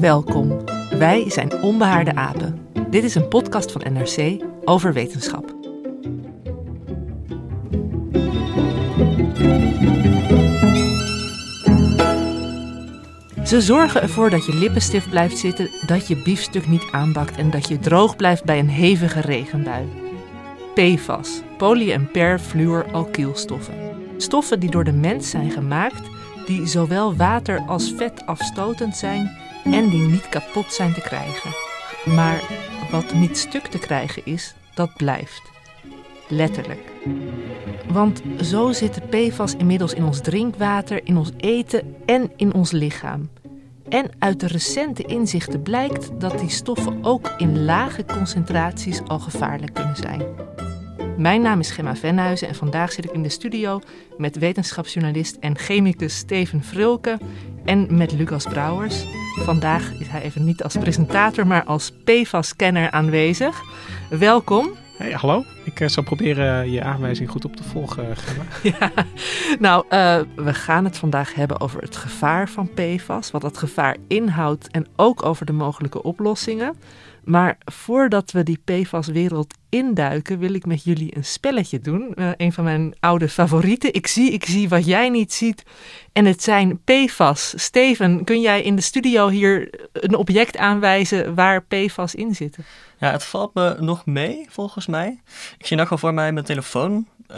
Welkom. Wij zijn Onbehaarde Apen. Dit is een podcast van NRC over wetenschap. Ze zorgen ervoor dat je lippenstift blijft zitten, dat je biefstuk niet aanbakt en dat je droog blijft bij een hevige regenbui. PFAS, poly- en perfluoralkylstoffen. Stoffen die door de mens zijn gemaakt, die zowel water als vet afstotend zijn en die niet kapot zijn te krijgen. Maar wat niet stuk te krijgen is, dat blijft. Letterlijk. Want zo zitten PFAS inmiddels in ons drinkwater, in ons eten en in ons lichaam. En uit de recente inzichten blijkt dat die stoffen ook in lage concentraties al gevaarlijk kunnen zijn. Mijn naam is Gemma Venhuizen en vandaag zit ik in de studio met wetenschapsjournalist en chemicus Steven Vrulke en met Lucas Brouwers. Vandaag is hij even niet als presentator, maar als PFAS-kenner aanwezig. Welkom. Hey, hallo. Ik uh, zal proberen je aanwijzing goed op te volgen, Gemma. ja, nou, uh, we gaan het vandaag hebben over het gevaar van PFAS, wat dat gevaar inhoudt en ook over de mogelijke oplossingen. Maar voordat we die PFAS-wereld induiken, wil ik met jullie een spelletje doen. Uh, een van mijn oude favorieten. Ik zie, ik zie wat jij niet ziet. En het zijn PFAS. Steven, kun jij in de studio hier een object aanwijzen waar PFAS in zitten? Ja, het valt me nog mee, volgens mij. Ik zie nog wel voor mij mijn telefoon. Uh,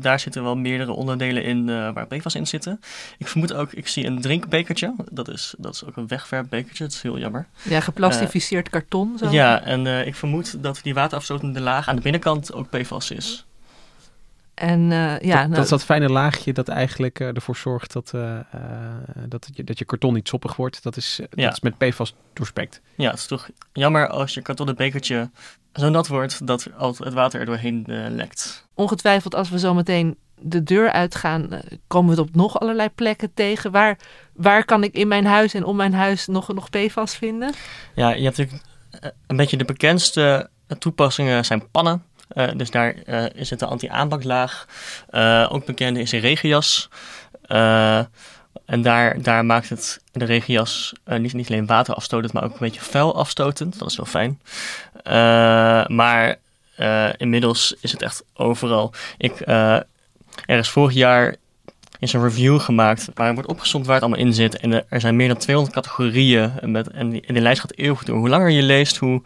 daar zitten wel meerdere onderdelen in uh, waar PFAS in zitten. Ik vermoed ook, ik zie een drinkbekertje. Dat is, dat is ook een wegwerpbekertje. Dat is heel jammer. Ja, geplastificeerd uh, karton. Zo. Ja, en ik vermoed dat die waterafstotende laag aan de binnenkant ook PFAS is. En, ja, dat, nou, dat is dat fijne laagje dat eigenlijk ervoor zorgt dat, dat, je, dat je karton niet soppig wordt. Dat is, ja. dat is met PFAS doorspekt. Ja, het is toch jammer als je kartonnen bekertje zo nat wordt dat het water er doorheen lekt. Ongetwijfeld als we zo meteen de deur uitgaan, komen we het op nog allerlei plekken tegen. Waar, waar kan ik in mijn huis en om mijn huis nog, nog PFAS vinden? Ja, je hebt natuurlijk een beetje de bekendste toepassingen zijn pannen. Uh, dus daar uh, is het de anti-aanbaklaag. Uh, ook bekend is een regenjas. en daar, daar maakt het de regenjas niet, niet alleen water afstotend, maar ook een beetje vuil afstotend. Dat is wel fijn. maar inmiddels is het echt overal. Ik, er is vorig jaar is een review gemaakt waar wordt opgezond waar het allemaal in zit. En er zijn meer dan 200 categorieën. Met, en, die, en die lijst gaat eeuwig door. Hoe langer je leest, hoe,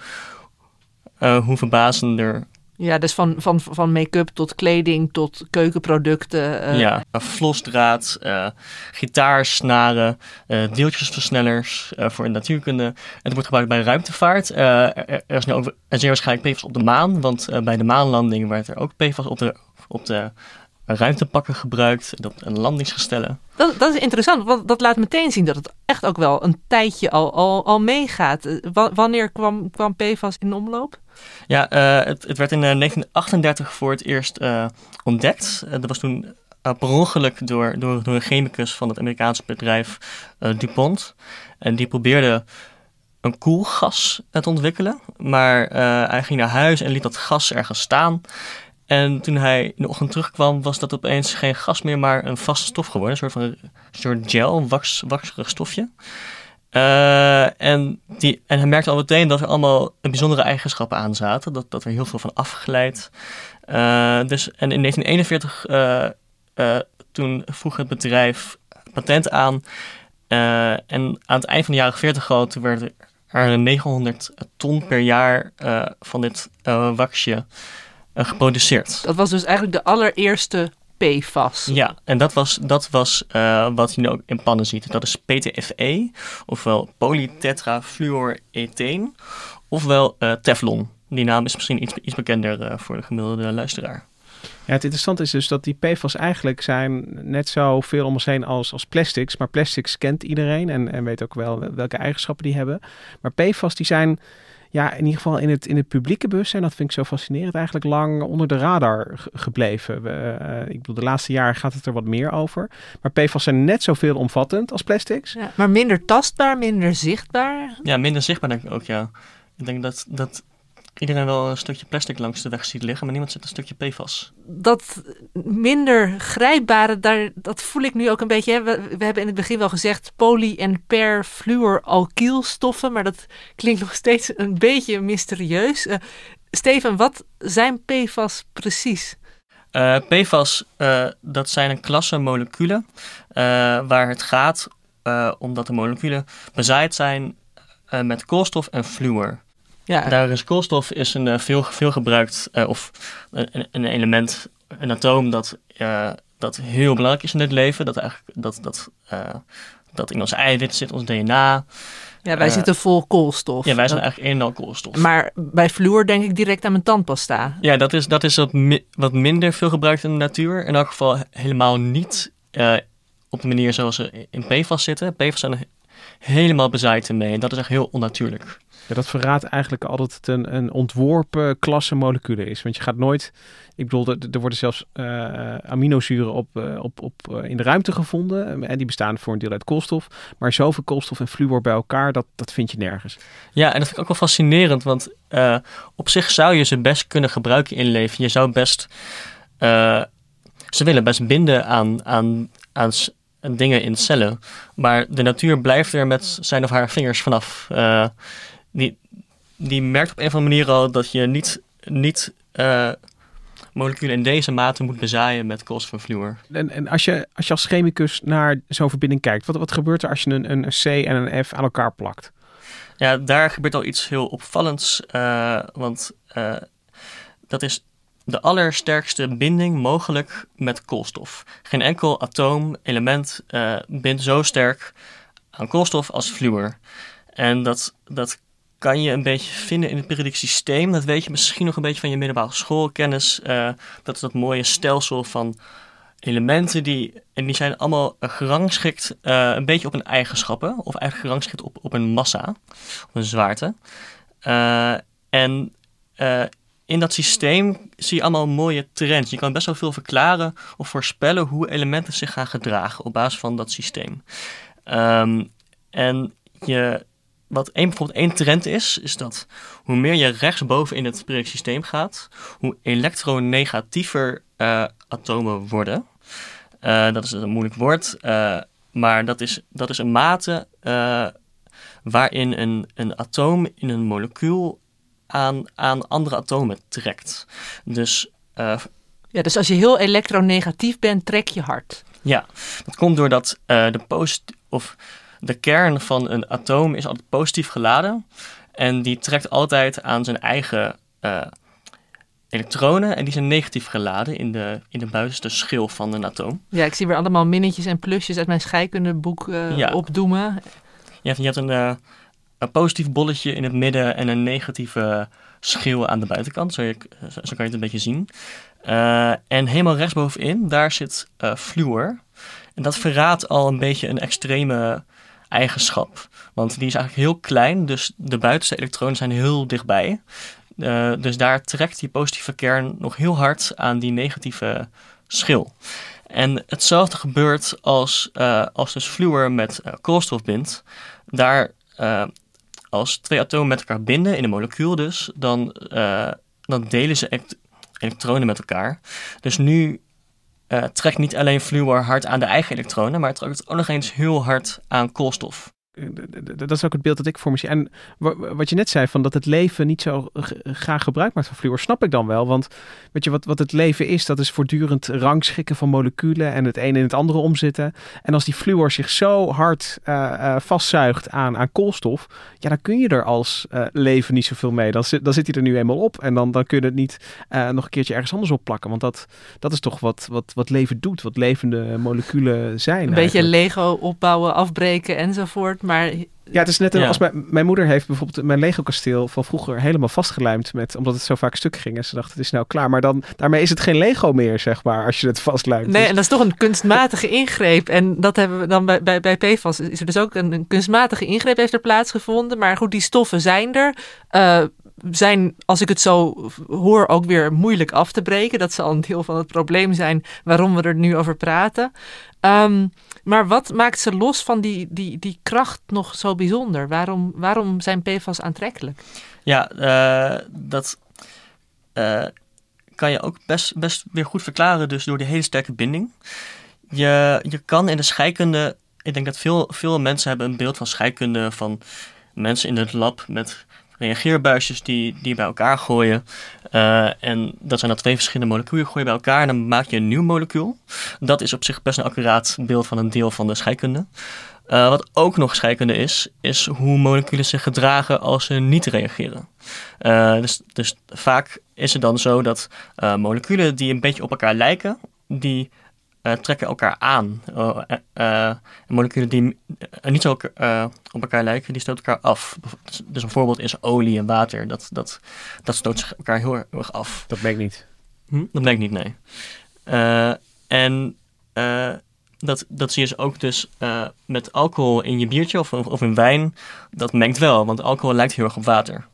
hoe verbazender ja, dus van, van, van make-up tot kleding tot keukenproducten. Uh. Ja, flosdraad, uh, gitaarsnaren, uh, deeltjesversnellers voor de natuurkunde. En het wordt gebruikt bij ruimtevaart. er is nu ook zeer waarschijnlijk PFAS op de maan, want bij de maanlanding werd er ook PFAS op de, op de ruimtepakken gebruikt, een landingsgestellen. Dat, dat is interessant, want dat laat meteen zien dat het echt ook wel een tijdje al, al, al meegaat. W wanneer kwam, kwam PFAS in omloop? Ja, uh, het, het, werd in 1938 voor het eerst uh, ontdekt. Dat was toen per ongeluk door, door, door een chemicus van het Amerikaanse bedrijf DuPont. En die probeerde een koelgas te ontwikkelen. Maar hij ging naar huis en liet dat gas ergens staan. En toen hij in de ochtend terugkwam, was dat opeens geen gas meer, maar een vaste stof geworden. Een soort van een soort gel, wax, stofje. Uh, en, die, en hij merkte al meteen dat er allemaal bijzondere eigenschappen aan zaten. Dat, dat er heel veel van afgeleid. Uh, dus, en in 1941 uh, toen vroeg het bedrijf patent aan. en aan het eind van de jaren 40 al, toen werd er er 900 ton per jaar van dit waxje geproduceerd. Dat was dus eigenlijk de allereerste PFAS. Ja, en dat was, dat was wat je nu ook in pannen ziet. Dat is PTFE, ofwel polytetrafluoretheen, ofwel Teflon. Die naam is misschien iets, iets bekender voor de gemiddelde luisteraar. Ja, het interessante is dus dat die PFAS eigenlijk zijn net zo veel om ons heen als, als plastics. Maar plastics kent iedereen en, en weet ook wel welke eigenschappen die hebben. Maar PFAS die zijn ja, in ieder geval in het, in het publieke bewustzijn, dat vind ik zo fascinerend, eigenlijk lang onder de radar gebleven. Uh, ik bedoel, de laatste jaren gaat het er wat meer over. Maar PFAS zijn net zoveel omvattend als plastics. Ja, maar minder tastbaar, minder zichtbaar? Ja, minder zichtbaar denk ik ook, ja. Ik denk dat, dat iedereen wel een stukje plastic langs de weg ziet liggen, maar niemand zet een stukje PFAS. Dat minder grijpbare, daar, dat voel ik nu ook een beetje. Hè. We, we, hebben in het begin wel gezegd poly- en perfluoralkylstoffen, maar dat klinkt nog steeds een beetje mysterieus. Uh, Steven, wat zijn PFAS precies? Uh, PFAS, uh, dat zijn een klasse moleculen waar het gaat omdat de moleculen bezaaid zijn met koolstof en fluor. Ja. Daar is koolstof is een uh, veel, veel gebruikt, uh, of een, een, element, een atoom dat, uh, dat heel belangrijk is in het leven. Dat, eigenlijk, dat, dat, dat in ons eiwit zit, ons DNA. Ja, wij zitten vol koolstof. Ja, wij zijn eigenlijk en al koolstof. Maar bij fluor denk ik direct aan mijn tandpasta. Ja, dat is, dat is wat, mi wat minder veel gebruikt in de natuur. In elk geval helemaal niet op de manier zoals ze in PFAS zitten. PFAS zijn helemaal bezaaid ermee en dat is echt heel onnatuurlijk. Ja, dat verraadt eigenlijk al dat het een, een ontworpen klasse moleculen is. Want je gaat nooit. Ik bedoel, er, worden zelfs uh, aminozuren op, uh, op, op, uh, in de ruimte gevonden. En die bestaan voor een deel uit koolstof. Maar zoveel koolstof en fluor bij elkaar, dat, dat vind je nergens. Ja, en dat vind ik ook wel fascinerend. Want op zich zou je ze best kunnen gebruiken in leven. Je zou best. ze willen best binden aan, aan, aan dingen in cellen. Maar de natuur blijft er met zijn of haar vingers vanaf die, die merkt op een of andere manier al dat je niet, niet uh, moleculen in deze mate moet bezaaien met koolstof en. En, als, je, als je als chemicus naar zo'n verbinding kijkt, wat, wat gebeurt er als je een, een C en een F aan elkaar plakt? Ja, daar gebeurt al iets heel opvallends, uh, want uh, dat is de allersterkste binding mogelijk met koolstof. Geen enkel atoom, element bindt zo sterk aan koolstof als fluor. En dat, dat kan je een beetje vinden in het periodiek systeem. Dat weet je misschien nog een beetje van je middelbare schoolkennis. Uh, dat is dat mooie stelsel van elementen die, en die zijn allemaal gerangschikt uh, een beetje op hun eigenschappen. Of eigenlijk gerangschikt op, op een massa, op een zwaarte. Uh, en in dat systeem zie je allemaal mooie trends. Je kan best wel veel verklaren of voorspellen hoe elementen zich gaan gedragen op basis van dat systeem. Um, en je wat één, bijvoorbeeld één trend is, is dat hoe meer je rechtsboven in het periodiek systeem gaat, hoe elektronegatiever uh, atomen worden. Uh, dat is een moeilijk woord, uh, maar dat is, dat is een mate waarin een, een atoom in een molecuul aan, aan andere atomen trekt. Dus, ja, dus als je heel elektronegatief bent, trek je hard. Ja, dat komt doordat de post of de kern van een atoom is altijd positief geladen. En die trekt altijd aan zijn eigen uh, elektronen. En die zijn negatief geladen in de, in de buitenste schil van een atoom. Ja, ik zie weer allemaal minnetjes en plusjes uit mijn scheikundeboek uh, ja. opdoemen. Je hebt een, uh, een positief bolletje in het midden en een negatieve schil aan de buitenkant. Zo, je, zo kan je het een beetje zien. en helemaal rechtsbovenin, daar zit fluor. En dat verraadt al een beetje een extreme eigenschap. Want die is eigenlijk heel klein, dus de buitenste elektronen zijn heel dichtbij. Uh, dus daar trekt die positieve kern nog heel hard aan die negatieve schil. En hetzelfde gebeurt als, uh, als dus fluor met uh, koolstof bindt. Daar, als twee atomen met elkaar binden, in een molecuul dus, dan, dan delen ze elektronen met elkaar. Dus nu trekt niet alleen fluor hard aan de eigen elektronen, maar het trekt ook nog eens heel hard aan koolstof. Dat is ook het beeld dat ik voor me zie. En wat je net zei, van dat het leven niet zo graag gebruik maakt van fluor, snap ik dan wel. Want weet je, wat, wat het leven is, dat is voortdurend rangschikken van moleculen en het een in het andere omzitten. En als die fluor zich zo hard uh, vastzuigt aan, aan koolstof, ja, dan kun je er als uh, leven niet zoveel mee. Dan, dan zit hij er nu eenmaal op en dan, dan kun je het niet nog een keertje ergens anders op plakken. Want dat, dat is toch wat, wat, wat leven doet, wat levende moleculen zijn. Een beetje Lego opbouwen, afbreken enzovoort. Maar ja, het is net als mijn, mijn moeder heeft bijvoorbeeld mijn Lego kasteel van vroeger helemaal vastgelijmd met, omdat het zo vaak stuk ging. En ze dacht, het is nou klaar. Maar dan, daarmee is het geen Lego meer, zeg maar, als je het vastlijmt. Nee, en dat is toch een kunstmatige ingreep. En dat hebben we dan bij, bij, bij PFAS. Is er dus ook een, een kunstmatige ingreep heeft er plaatsgevonden. Maar goed, die stoffen zijn er. Uh, zijn, als ik het zo hoor, ook weer moeilijk af te breken. Dat zal een deel van het probleem zijn waarom we er nu over praten. Um, maar wat maakt ze los van die, die, die kracht nog zo bijzonder? Waarom, waarom zijn PFAS aantrekkelijk? Ja, uh, dat uh, kan je ook best, best weer goed verklaren dus door die hele sterke binding. Je, je kan in de scheikunde, ik denk dat veel, veel mensen hebben een beeld van scheikunde van mensen in het lab met reageerbuisjes die, die bij elkaar gooien. Uh, en dat zijn dan twee verschillende moleculen gooien bij elkaar en dan maak je een nieuw molecuul. Dat is op zich best een accuraat beeld van een deel van de scheikunde. Uh, wat ook nog scheikunde is, is hoe moleculen zich gedragen als ze niet reageren. Uh, dus, dus vaak is het dan zo dat moleculen die een beetje op elkaar lijken, die uh, trekken elkaar aan. Uh, uh, moleculen die niet zo op elkaar lijken, die stoten elkaar af. Dus, dus, een voorbeeld is olie en water. Dat, dat, dat stoot zich elkaar heel, erg af. Dat merkt niet. Hm? Dat merkt niet, nee. en dat, dat zie je dus ook dus met alcohol in je biertje of, of in wijn. Dat mengt wel, want alcohol lijkt heel erg op water.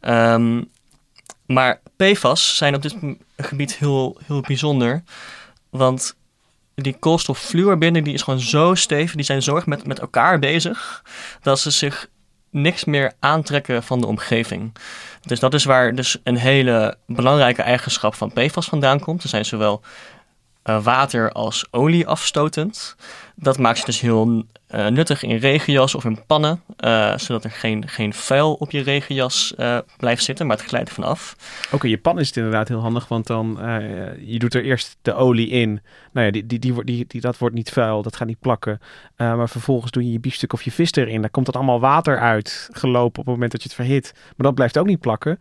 Um, maar PFAS zijn op dit gebied heel, heel bijzonder. Want die koolstoffluorbinding die is gewoon zo stevig, die zijn zo erg met, met elkaar bezig, dat ze zich niks meer aantrekken van de omgeving. Dus dat is waar dus een hele belangrijke eigenschap van PFAS vandaan komt. Ze zijn zowel uh, water als olie afstotend. Dat maakt ze dus heel uh, nuttig in regenjas of in pannen, uh, zodat er geen, geen vuil op je regenjas uh, blijft zitten, maar het glijdt vanaf. Ook in je pan is het inderdaad heel handig, want dan je doet er eerst de olie in. Nou ja, die, die, die, die, die, dat wordt niet vuil, dat gaat niet plakken. maar vervolgens doe je je biefstuk of je vis erin. Daar komt dat allemaal water uit gelopen op het moment dat je het verhit. Maar dat blijft ook niet plakken.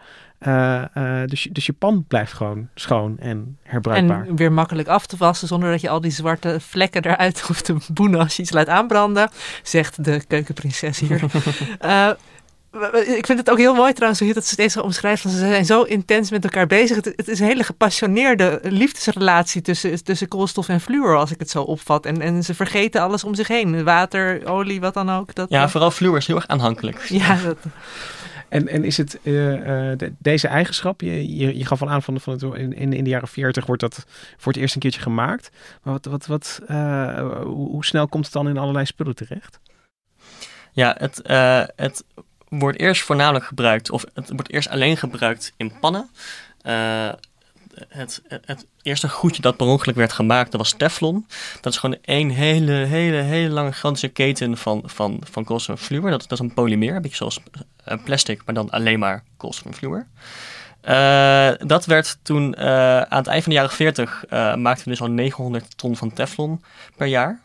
Uh, uh, dus, dus je pan blijft gewoon schoon en herbruikbaar. En weer makkelijk af te wassen zonder dat je al die zwarte vlekken eruit hoeft te boenen als je iets laat aanbranden, zegt de keukenprinses hier. uh, ik vind het ook heel mooi trouwens hoe je dat steeds omschrijft. Van ze zijn zo intens met elkaar bezig. Het, het, is een hele gepassioneerde liefdesrelatie tussen, tussen koolstof en fluor, als ik het zo opvat. En, en ze vergeten alles om zich heen. Water, olie, wat dan ook. Dat, ja, vooral fluor is heel erg aanhankelijk. Ja, dat, en, en is het uh, de, deze eigenschap, je, je, gaf al aan van, het, in, in de jaren 40 wordt dat voor het eerst een keertje gemaakt. Maar wat, wat, wat, hoe, hoe, snel komt het dan in allerlei spullen terecht? Ja, het, het wordt eerst voornamelijk gebruikt, of het wordt eerst alleen gebruikt in pannen het, het, eerste goedje dat per ongeluk werd gemaakt, dat was Teflon. Dat is gewoon één hele, hele, hele lange gigantische keten van, van, van. Dat, is een polymeer, een beetje zoals uh, plastic, maar dan alleen maar koolstof en fluor. Uh, dat werd toen uh, aan het eind van de jaren 40 maakten we dus al 900 ton van Teflon per jaar.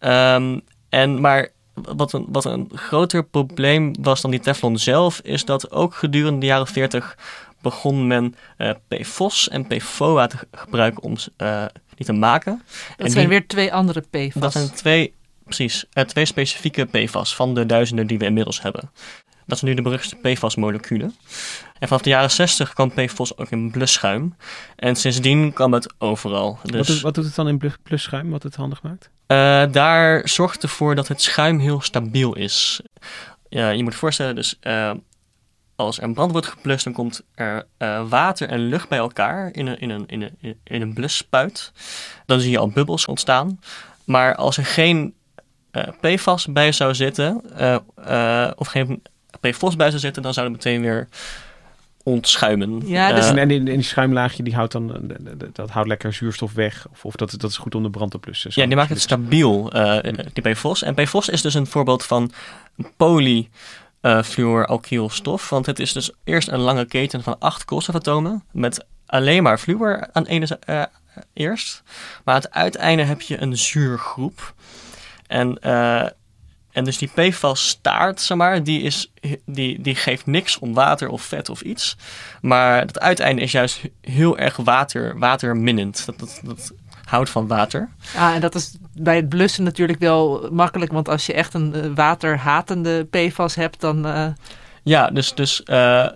Um, en maar wat een, wat een groter probleem was dan die Teflon zelf, is dat ook gedurende de jaren 40 begon men uh, PFOS en PFOA te gebruiken om uh, die te maken. Dat zijn weer twee andere PFAS. Dat zijn twee, precies, uh, twee specifieke PFAS van de duizenden die we inmiddels hebben. Dat zijn nu de beruchte PFAS-moleculen. En vanaf de jaren 60 kwam PFOS ook in blusschuim. En sindsdien kwam het overal. Dus, wat, doet, wat doet het dan in blusschuim, wat het handig maakt? Uh, daar zorgt ervoor dat het schuim heel stabiel is. Ja, je moet je voorstellen, dus uh, als er een brand wordt geblust, dan komt er uh, water en lucht bij elkaar in een, in, een, in, een, in een blusspuit. Dan zie je al bubbels ontstaan. Maar als er geen uh, PFAS bij zou zitten, uh, of geen PFOS bij zou zitten, dan zou het meteen weer ontschuimen. Ja, dus- Eh, en, en die, schuimlaagje die houdt dan, eh, dat houdt lekker zuurstof weg. Of, of dat, dat is goed om de brand te blussen. Zo- Ja, die maakt het stabiel, eh, die PFOS. En PFOS is dus een voorbeeld van polyfluoralkylstof. want het is dus eerst een lange keten van acht koolstofatomen met alleen maar fluor aan ene eh, eerst. Maar aan het uiteinde heb je een zuurgroep. En, eh, en dus die PFAS staart, zeg maar, die, is, die, die geeft niks om water of vet of iets. Maar het uiteinde is juist heel erg water, waterminnend. Dat, dat, dat houdt van water. Ah, en dat is bij het blussen natuurlijk wel makkelijk. Want als je echt een eh, waterhatende PFAS hebt, dan... eh, Ja, dus, dus, eh,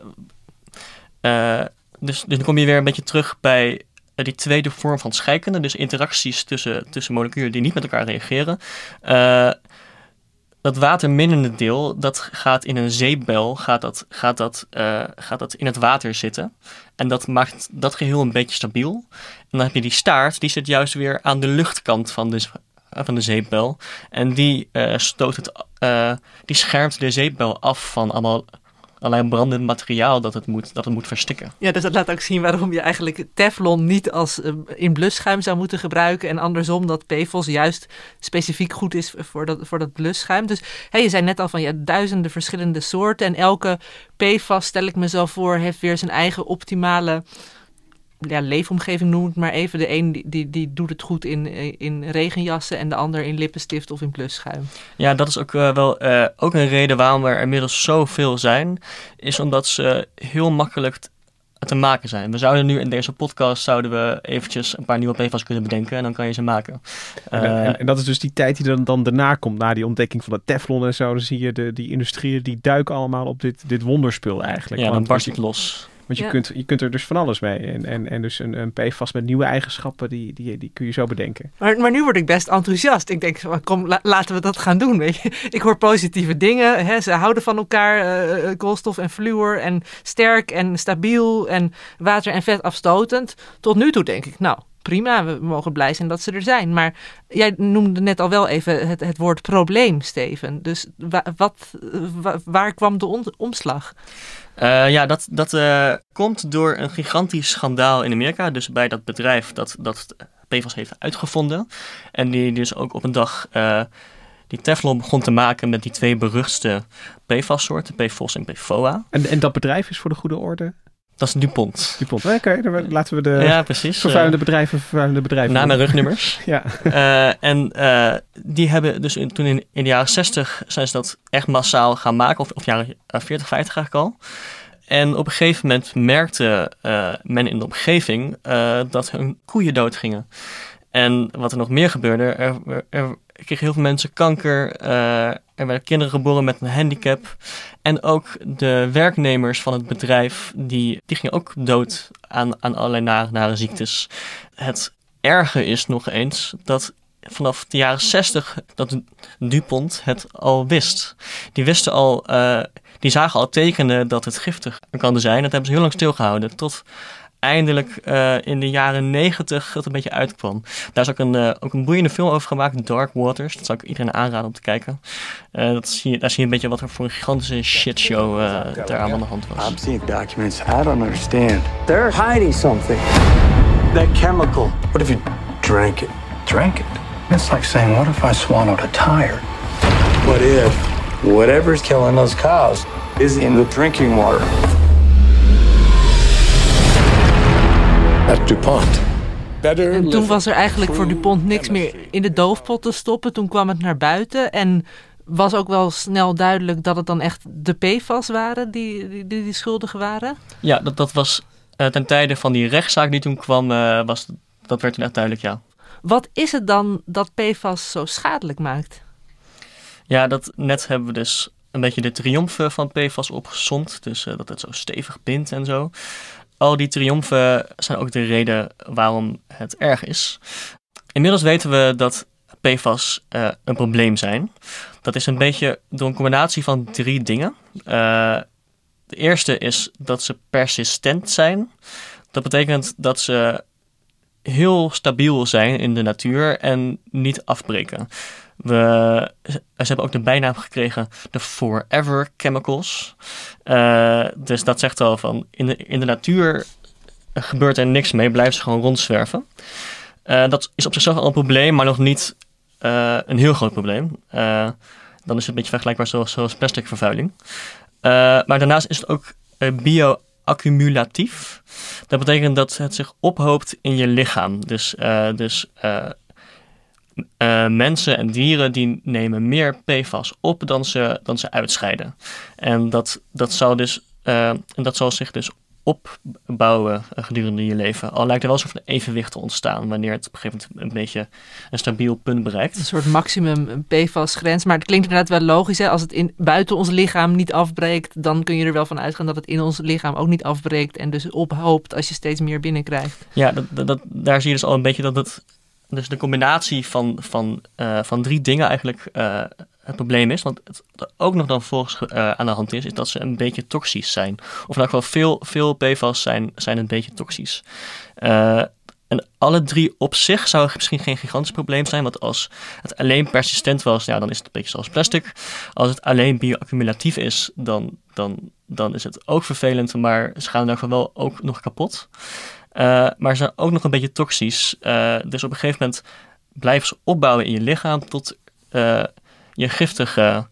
dus, dus dan kom je weer een beetje terug bij die tweede vorm van scheikunde. Dus interacties tussen, tussen moleculen die niet met elkaar reageren. Dat waterminnende deel, dat gaat in een zeepbel, gaat dat, gaat, dat, eh, gaat dat in het water zitten. En dat maakt dat geheel een beetje stabiel. En dan heb je die staart, die zit juist weer aan de luchtkant van de, van de zeepbel. En die eh, stoot het, eh, die schermt de zeepbel af van allemaal allerlei brandend materiaal dat het moet, dat het moet verstikken. Ja, dus dat laat ook zien waarom je eigenlijk Teflon niet als eh, in blusschuim zou moeten gebruiken. En andersom dat PFOS juist specifiek goed is voor dat, voor dat blusschuim. Dus je zei net al van ja, duizenden verschillende soorten. En elke PFAS, stel ik me zo voor, heeft weer zijn eigen optimale ja, leefomgeving, noem het maar even. De een die, die, die doet het goed in, in regenjassen en de ander in lippenstift of in blusschuim. Ja, dat is ook eh, wel eh, ook een reden waarom er inmiddels zoveel zijn. Is omdat ze heel makkelijk te maken zijn. We zouden nu in deze podcast zouden we eventjes een paar nieuwe PFAS kunnen bedenken en dan kan je ze maken. En, Eh, en, en dat is dus die tijd die dan, dan daarna komt, na die ontdekking van de Teflon en zo. Dan zie je de, die industrieën die duiken allemaal op dit, dit wonderspul eigenlijk. ja, dan Want- barst het los. Want je, Ja. kunt, je kunt er dus van alles mee. En, en, en dus een, een PFAS met nieuwe eigenschappen, die, die, die kun je zo bedenken. Maar, maar nu word ik best enthousiast. Ik denk, kom, la- laten we dat gaan doen. Weet je? Ik hoor positieve dingen. Hè? Ze houden van elkaar, eh, koolstof en fluor. En sterk en stabiel en water en vet afstotend. Tot nu toe denk ik, nou prima, we mogen blij zijn dat ze er zijn. Maar jij noemde net al wel even het, het woord probleem, Steven. Dus wa- wat, wa- waar kwam de on- omslag? Eh, ja, dat, dat eh, komt door een gigantisch schandaal in Amerika. Dus bij dat bedrijf dat, dat PFAS heeft uitgevonden. En die dus ook op een dag eh, die Teflon begon te maken met die twee beruchtste PFAS-soorten, PFOS en PFOA. En, en dat bedrijf is voor de goede orde Dat is DuPont. DuPont. Oké, dan laten we de ja, precies. vervuilende bedrijven vervuilende bedrijven. En noemen. rugnummers. Ja. Eh, en eh, die hebben dus in- toen in, in de jaren 60 zijn ze dat echt massaal gaan maken, of, of jaren eh, 40, 50 eigenlijk al. En op een gegeven moment merkte eh, men in de omgeving eh, dat hun koeien doodgingen. En wat er nog meer gebeurde, er, er kregen heel veel mensen kanker, eh, er werden kinderen geboren met een handicap. En ook de werknemers van het bedrijf, die, die gingen ook dood aan, aan allerlei nare, nare ziektes. Het erge is nog eens dat vanaf de jaren 60 dat DuPont het al wist. Die wisten al, eh, die zagen al tekenen dat het giftig kan zijn. Dat hebben ze heel lang stilgehouden. Tot eindelijk eh, in de jaren 90 het een beetje uitkwam. Daar is ook een, eh, ook een boeiende film over gemaakt, Dark Waters. Dat zou ik iedereen aanraden om te kijken. Eh, dat zie je, daar zie je een beetje wat er voor een gigantische shitshow eh daar aan de hand was. I'm seeing documents I don't understand. They're hiding something. That chemical. What if you drank it? Drink it. It's like saying, what if I swallowed a tire? What if whatever's killing those cows is in the drinking water? DuPont. Better. En toen was er eigenlijk voor DuPont niks meer in de doofpot te stoppen. Toen kwam het naar buiten en was ook wel snel duidelijk dat het dan echt de PFAS waren die die, die, die schuldigen waren. Ja, dat, dat was eh, ten tijde van die rechtszaak die toen kwam, eh, was, dat werd toen echt duidelijk, ja. Wat is het dan dat PFAS zo schadelijk maakt? Ja, dat net hebben we dus een beetje de triomfen van PFAS opgezond. Dus eh, dat het zo stevig bindt en zo. Al die triomfen zijn ook de reden waarom het erg is. Inmiddels weten we dat PFAS eh, een probleem zijn. Dat is een beetje door een combinatie van drie dingen. Eh, de eerste is dat ze persistent zijn. Dat betekent dat ze heel stabiel zijn in de natuur en niet afbreken. We, ze hebben ook de bijnaam gekregen de Forever Chemicals. Uh, dus dat zegt al van in de, in de natuur gebeurt er niks mee, blijven ze gewoon rondzwerven. Uh, dat is op zichzelf al een probleem, maar nog niet uh, een heel groot probleem. dan is het een beetje vergelijkbaar zoals, zoals plasticvervuiling. maar daarnaast is het ook bioaccumulatief. Dat betekent dat het zich ophoopt in je lichaam. Dus, dus mensen en dieren die nemen meer PFAS op dan ze, dan ze uitscheiden. En dat, dat, zal dus, uh, en dat zal zich dus opbouwen gedurende je leven. Al lijkt er wel een soort evenwicht te ontstaan wanneer het op een gegeven moment een beetje een stabiel punt bereikt. Een soort maximum PFAS-grens. Maar het klinkt inderdaad wel logisch. Hè? Als het in, buiten ons lichaam niet afbreekt, dan kun je er wel van uitgaan dat het in ons lichaam ook niet afbreekt en dus ophoopt als je steeds meer binnenkrijgt. Ja, dat, dat, daar zie je dus al een beetje dat het dus de combinatie van, van, uh, van drie dingen eigenlijk uh, het probleem is. Want wat ook nog dan volgens uh, aan de hand is, is dat ze een beetje toxisch zijn. Of in elk geval veel, veel PFAS zijn, zijn een beetje toxisch. en alle drie op zich zou misschien geen gigantisch probleem zijn. Want als het alleen persistent was, ja, dan is het een beetje zoals plastic. Als het alleen bioaccumulatief is, dan, dan, dan is het ook vervelend. Maar ze gaan in geval wel ook nog kapot. Uh, maar ze zijn ook nog een beetje toxisch. Uh, dus op een gegeven moment blijven ze opbouwen in je lichaam tot uh, je giftige,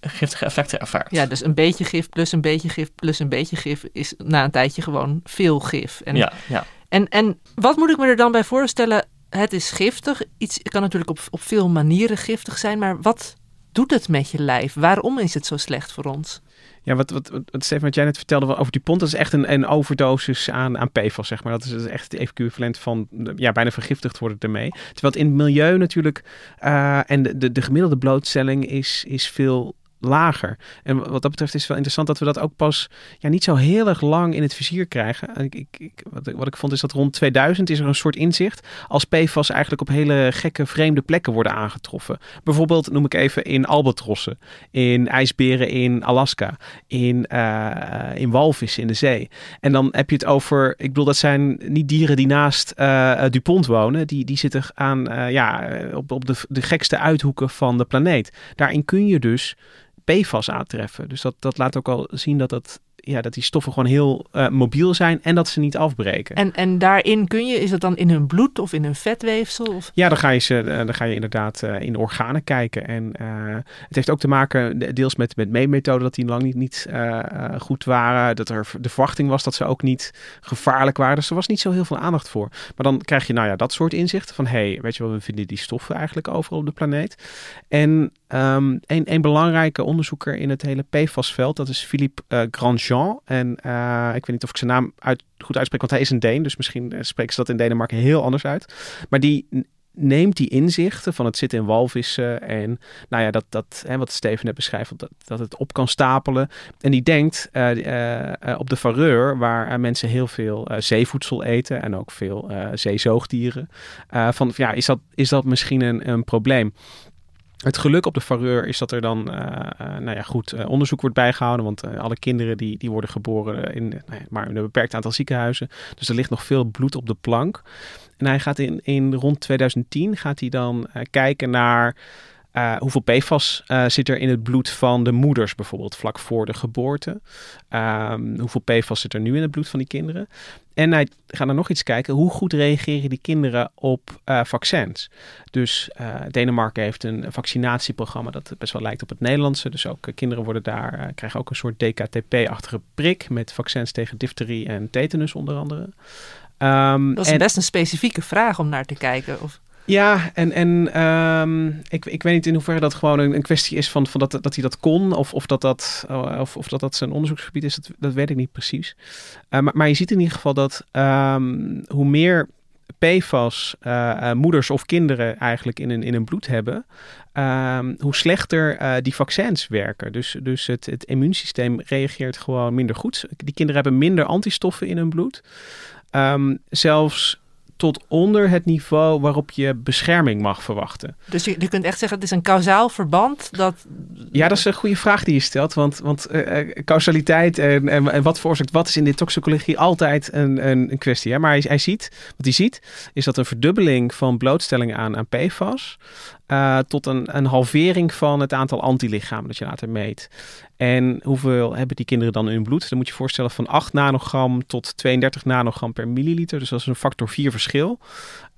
giftige effecten ervaart. Ja, dus een beetje gif plus een beetje gif plus een beetje gif is na een tijdje gewoon veel gif. En, ja, ja. En, en wat moet ik me er dan bij voorstellen? Het is giftig. Iets kan natuurlijk op, op veel manieren giftig zijn, maar wat doet het met je lijf? Waarom is het zo slecht voor ons? Ja, wat, wat, wat, Stefan, wat jij net vertelde over Dupont, dat is echt een, een overdosis aan, aan PFAS, zeg maar. Dat is, echt het equivalent van ja, bijna vergiftigd worden ermee. Terwijl in het milieu natuurlijk uh, en de, de, de gemiddelde blootstelling is, is veel lager. En wat dat betreft is het wel interessant dat we dat ook pas ja, niet zo heel erg lang in het vizier krijgen. Ik, ik, ik, wat, wat, ik vond is dat rond 2000 is er een soort inzicht als PFAS eigenlijk op hele gekke vreemde plekken worden aangetroffen. Bijvoorbeeld noem ik even in albatrossen, in ijsberen in Alaska, in, uh, in walvissen in de zee. En dan heb je het over, ik bedoel dat zijn niet dieren die naast uh, Dupont wonen, die, die zitten aan, ja, op, op de, de gekste uithoeken van de planeet. Daarin kun je dus PFAS aantreffen. Dus dat, dat laat ook al zien dat dat ja, dat die stoffen gewoon heel uh, mobiel zijn en dat ze niet afbreken. En, en daarin kun je, is dat dan in hun bloed of in hun vetweefsel? Of? Ja, dan ga je, ze, uh, dan ga je inderdaad uh, in de organen kijken. En het heeft ook te maken deels met, met meetmethoden dat die lang niet, niet goed waren. Dat er de verwachting was dat ze ook niet gevaarlijk waren. Dus er was niet zo heel veel aandacht voor. Maar dan krijg je nou ja, dat soort inzichten van... hé, hey, weet je wel, we vinden die stoffen eigenlijk overal op de planeet. En um, een, een belangrijke onderzoeker in het hele PFAS-veld, dat is Philippe Grandjean en uh, ik weet niet of ik zijn naam uit, goed uitspreek, want hij is een Deen. Dus misschien uh, spreken ze dat in Denemarken heel anders uit. Maar die neemt die inzichten van het zitten in walvissen en nou ja, dat, dat hè, wat Steven net beschrijft, dat, dat het op kan stapelen. En die denkt uh, op de Vareur, waar mensen heel veel zeevoedsel eten en ook veel zeezoogdieren, van ja, is dat, is dat misschien een, een probleem? Het geluk op de vareur is dat er dan uh, nou ja, goed uh, onderzoek wordt bijgehouden. Want alle kinderen die, die worden geboren in, nou maar een beperkt aantal ziekenhuizen. Dus er ligt nog veel bloed op de plank. En hij gaat in, in rond 2010 gaat hij dan kijken naar uh, hoeveel PFAS uh, zit er in het bloed van de moeders bijvoorbeeld vlak voor de geboorte? Um, hoeveel PFAS zit er nu in het bloed van die kinderen? En hij gaat er nog iets kijken. Hoe goed reageren die kinderen op uh, vaccins? Dus Denemarken heeft een vaccinatieprogramma dat best wel lijkt op het Nederlandse. Dus ook kinderen worden daar, krijgen ook een soort DKTP-achtige prik met vaccins tegen difterie en tetanus onder andere. Um, dat is en, best een specifieke vraag om naar te kijken. Of... Ja, en, en um, ik, ik weet niet in hoeverre dat gewoon een, een kwestie is van, van dat, dat hij dat kon. Of, of, dat, dat, of, of dat dat zijn onderzoeksgebied is, dat, dat weet ik niet precies. Uh, maar, maar je ziet in ieder geval dat um, hoe meer PFAS uh, moeders of kinderen eigenlijk in hun, in hun bloed hebben, um, hoe slechter die vaccins werken. Dus, dus het, het immuunsysteem reageert gewoon minder goed. Die kinderen hebben minder antistoffen in hun bloed. Zelfs tot onder het niveau waarop je bescherming mag verwachten. Dus je, je kunt echt zeggen, het is een kausaal verband dat... Ja, dat is een goede vraag die je stelt. Want, want uh, causaliteit en, en, en, wat veroorzaakt wat is in de toxicologie altijd een, een, een kwestie. Hè? Maar hij, hij, ziet, wat hij ziet, is dat een verdubbeling van blootstelling aan, aan PFAS... Uh, tot een, een halvering van het aantal antilichamen dat je later meet. En hoeveel hebben die kinderen dan in hun bloed? Dan moet je voorstellen van 8 nanogram tot 32 nanogram per milliliter. Dus dat is een factor 4 verschil.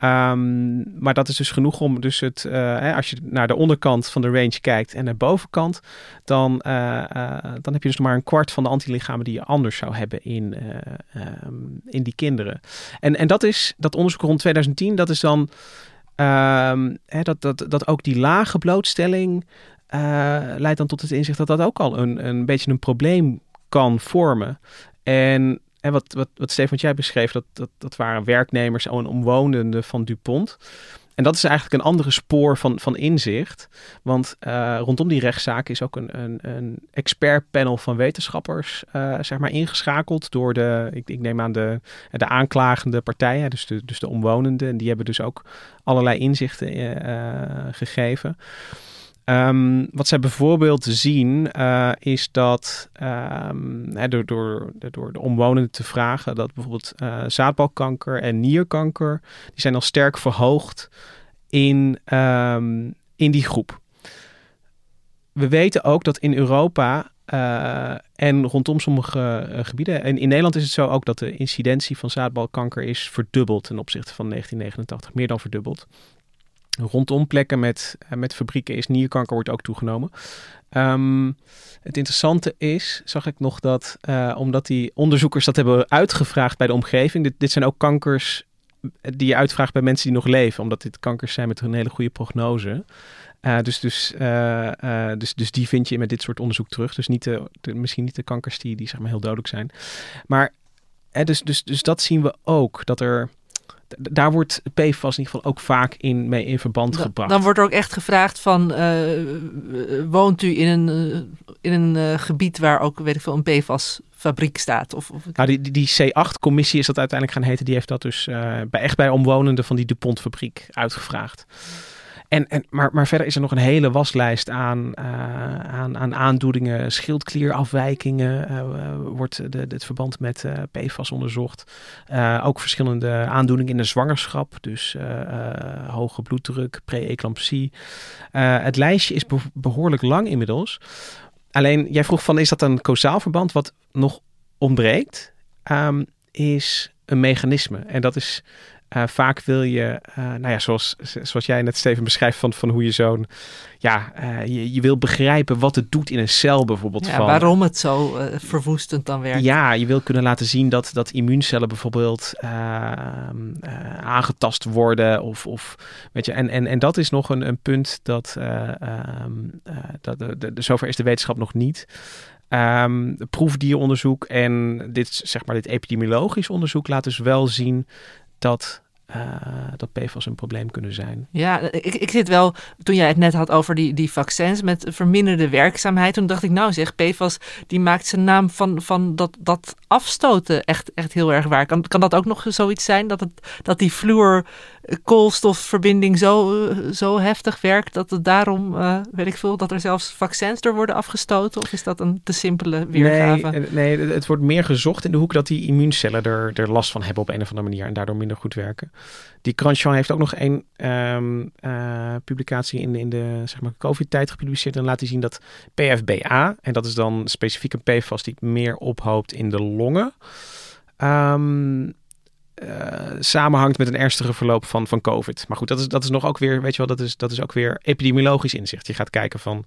Um, maar dat is dus genoeg om dus het, uh, hè, als je naar de onderkant van de range kijkt en naar bovenkant, dan, uh, uh, dan heb je dus maar een kwart van de antilichamen die je anders zou hebben in, um, in die kinderen. En, en dat is dat onderzoek rond 2010, dat is dan um, hè, dat, dat, dat ook die lage blootstelling leidt dan tot het inzicht dat dat ook al een, een beetje een probleem kan vormen. En en wat, wat, wat Stefan, jij beschreef, dat, dat, dat waren werknemers en omwonenden van DuPont. En dat is eigenlijk een andere spoor van, van inzicht. Want uh, rondom die rechtszaak is ook een, een, een expertpanel van wetenschappers uh, zeg maar ingeschakeld door de, ik, ik, neem aan de, de aanklagende partijen, dus de, dus de omwonenden. En die hebben dus ook allerlei inzichten uh, gegeven. Um, wat zij bijvoorbeeld zien uh, is dat um, hè, door, door, de omwonenden te vragen dat bijvoorbeeld uh, zaadbalkanker en nierkanker, die zijn al sterk verhoogd in, um, in die groep. We weten ook dat in Europa uh, en rondom sommige gebieden, en in Nederland is het zo ook dat de incidentie van zaadbalkanker is verdubbeld ten opzichte van 1989, meer dan verdubbeld. Rondom plekken met, eh, met fabrieken is nierkanker wordt ook toegenomen. Um, het interessante is, zag ik nog dat, uh, omdat die onderzoekers dat hebben uitgevraagd bij de omgeving, dit, zijn ook kankers die je uitvraagt bij mensen die nog leven, omdat dit kankers zijn met een hele goede prognose. Dus, dus, dus, dus die vind je met dit soort onderzoek terug. Dus niet de, misschien niet de kankers die, die zeg maar heel dodelijk zijn. Maar dus, dus, dus dat zien we ook. Dat er daar wordt PFAS in ieder geval ook vaak in, mee in verband gebracht. Dan wordt er ook echt gevraagd van, uh, woont u in een, uh, in een uh, gebied waar ook, weet ik veel, een PFAS fabriek staat? Of, of... Nou, die, die C8-commissie is dat uiteindelijk gaan heten. Die heeft dat dus bij, echt bij omwonenden van die DuPont fabriek uitgevraagd. En, en, maar, maar verder is er nog een hele waslijst aan, uh, aan, aan aandoeningen, schildklierafwijkingen. Uh, wordt de, het verband met PFAS onderzocht. ook verschillende aandoeningen in de zwangerschap. Dus hoge bloeddruk, pre-eclampsie. het lijstje is behoorlijk lang inmiddels. Alleen, jij vroeg van, is dat een causaal verband? Wat nog ontbreekt, um, is een mechanisme. En dat is uh, vaak wil je, uh, nou ja, zoals, zoals jij net Steven beschrijft van, van hoe je zo'n, ja, uh, je, je wil begrijpen wat het doet in een cel bijvoorbeeld. Ja, van, waarom het zo verwoestend dan werkt. Ja, je wil kunnen laten zien dat, dat immuuncellen bijvoorbeeld ehm, aangetast worden of, of weet je, en, en, en dat is nog een, een punt dat, um, dat de, de, de, zover is de wetenschap nog niet. Um, proefdieronderzoek en dit, zeg maar, dit epidemiologisch onderzoek laat dus wel zien dat, uh, dat PFAS een probleem kunnen zijn. Ja, ik, ik zit wel, toen jij het net had over die, die vaccins met verminderde werkzaamheid, toen dacht ik nou zeg, PFAS die maakt zijn naam van, van dat, dat afstoten echt, echt heel erg waar. Kan, kan dat ook nog zoiets zijn, dat, het, dat die fluor koolstofverbinding zo, zo heftig werkt dat het daarom, uh, weet ik veel, dat er zelfs vaccins door worden afgestoten? Of is dat een te simpele weergave? Nee, nee het wordt meer gezocht in de hoek dat die immuuncellen er, er last van hebben op een of andere manier en daardoor minder goed werken. Die Cranchan heeft ook nog één um, uh, publicatie in, in de zeg maar, COVID-tijd gepubliceerd en laat hij zien dat PFBA, en dat is dan specifiek een PFAS die meer ophoopt in de longen. Um, uh, samenhangt met een ernstige verloop van, van COVID. Maar goed, dat is, dat is nog ook weer, weet je wel, dat is, dat is ook weer epidemiologisch inzicht. Je gaat kijken van,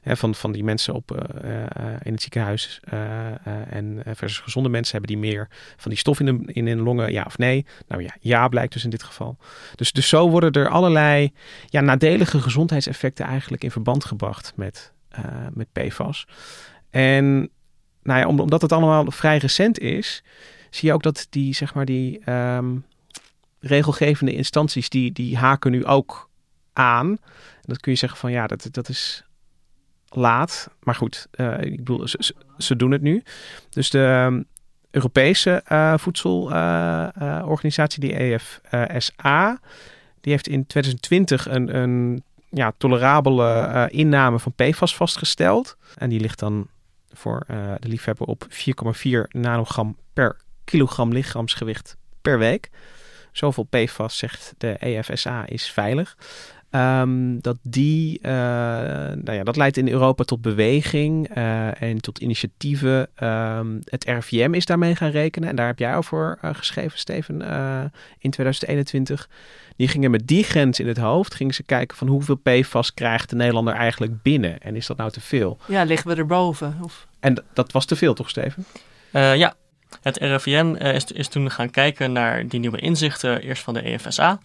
hè, van, van die mensen op, uh, uh, in het ziekenhuis en versus gezonde mensen hebben die meer van die stof in, de, in hun longen, ja of nee? Nou ja, ja blijkt dus in dit geval. Dus, dus zo worden er allerlei ja, nadelige gezondheidseffecten eigenlijk in verband gebracht met, met PFAS. En nou ja, omdat het allemaal vrij recent is, zie je ook dat die, zeg maar, die um, regelgevende instanties, die, die haken nu ook aan. En dat kun je zeggen van ja, dat, dat is laat. Maar goed, uh, ik bedoel, ze, ze, doen het nu. Dus de, Europese voedselorganisatie, die EFSA, die heeft in 2020 een, een ja, tolerabele inname van PFAS vastgesteld. En die ligt dan voor de liefhebber op 4,4 nanogram per kilogram lichaamsgewicht per week. Zoveel PFAS, zegt de EFSA, is veilig. Um, dat die, uh, nou ja, dat leidt in Europa tot beweging uh, en tot initiatieven. Um, het RIVM is daarmee gaan rekenen en daar heb jij over uh, geschreven, Steven, in 2021. Die gingen met die grens in het hoofd, gingen ze kijken van hoeveel PFAS krijgt de Nederlander eigenlijk binnen en is dat nou te veel? Ja, liggen we erboven? Of... En dat was te veel toch, Steven? ja, het RIVM is, is, toen gaan kijken naar die nieuwe inzichten, eerst van de EFSA.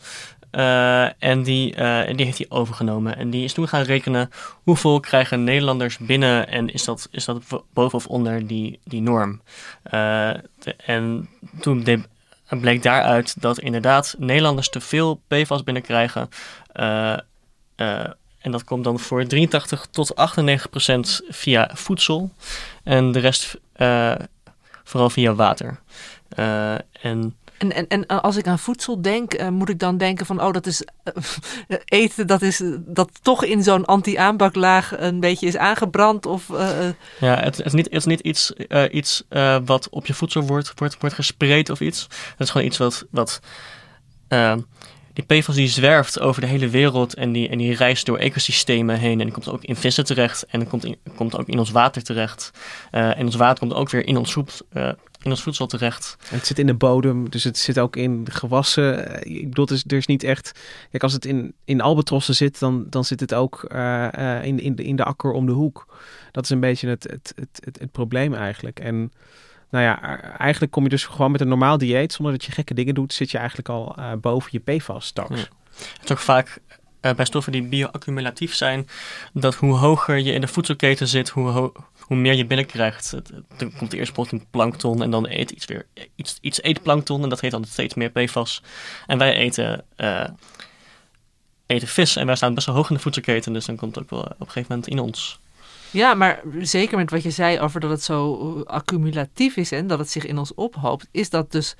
Uh, en die, uh, die heeft hij overgenomen. En die is toen gaan rekenen hoeveel krijgen Nederlanders binnen en is dat, is dat boven of onder die, die norm. En toen de, bleek daaruit dat inderdaad Nederlanders te veel PFAS binnenkrijgen. en dat komt dan voor 83 tot 98 procent via voedsel en de rest vooral via water. en en, en, en als ik aan voedsel denk, uh, moet ik dan denken van, oh, dat is uh, eten, dat is dat toch in zo'n anti-aanbaklaag een beetje is aangebrand of... Ja, het, het, is niet, het is niet iets, iets wat op je voedsel wordt, wordt, wordt gespreid of iets. Het is gewoon iets wat, wat die PFAS die zwerft over de hele wereld en die, en die reist door ecosystemen heen. En die komt ook in vissen terecht en die komt, komt ook in ons water terecht. en ons water komt ook weer in ons soep, in ons voedsel terecht. Het zit in de bodem, dus het zit ook in gewassen. Ik bedoel, er is, er is niet echt... Kijk, als het in, in albatrossen zit, dan, dan zit het ook in, in, de, in de akker om de hoek. Dat is een beetje het, het, het, het, het probleem eigenlijk. En nou ja, eigenlijk kom je dus gewoon met een normaal dieet, zonder dat je gekke dingen doet, zit je eigenlijk al uh, boven je PFAS straks. Ja. Het is ook vaak uh, bij stoffen die bioaccumulatief zijn, dat hoe hoger je in de voedselketen zit, hoe, hoe meer je binnenkrijgt. Dan komt eerste pot in plankton en dan eet iets weer iets, iets eet plankton en dat heet dan steeds meer PFAS. En wij eten, uh, eten vis en wij staan best wel hoog in de voedselketen, dus dan komt het ook wel op een gegeven moment in ons. Ja, maar zeker met wat je zei over dat het zo accumulatief is en dat het zich in ons ophoopt, is dat dus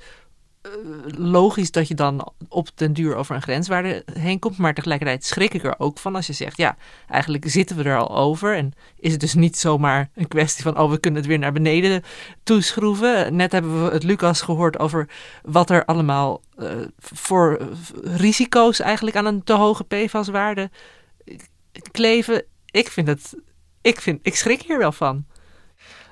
eh, logisch dat je dan op den duur over een grenswaarde heen komt. Maar tegelijkertijd schrik ik er ook van als je zegt: ja, eigenlijk zitten we er al over. En is het dus niet zomaar een kwestie van: oh, we kunnen het weer naar beneden toeschroeven. Net hebben we het Lucas gehoord over wat er allemaal uh, voor risico's eigenlijk aan een te hoge PFAS-waarde kleven. Ik vind het. Ik, vind, ik schrik hier wel van.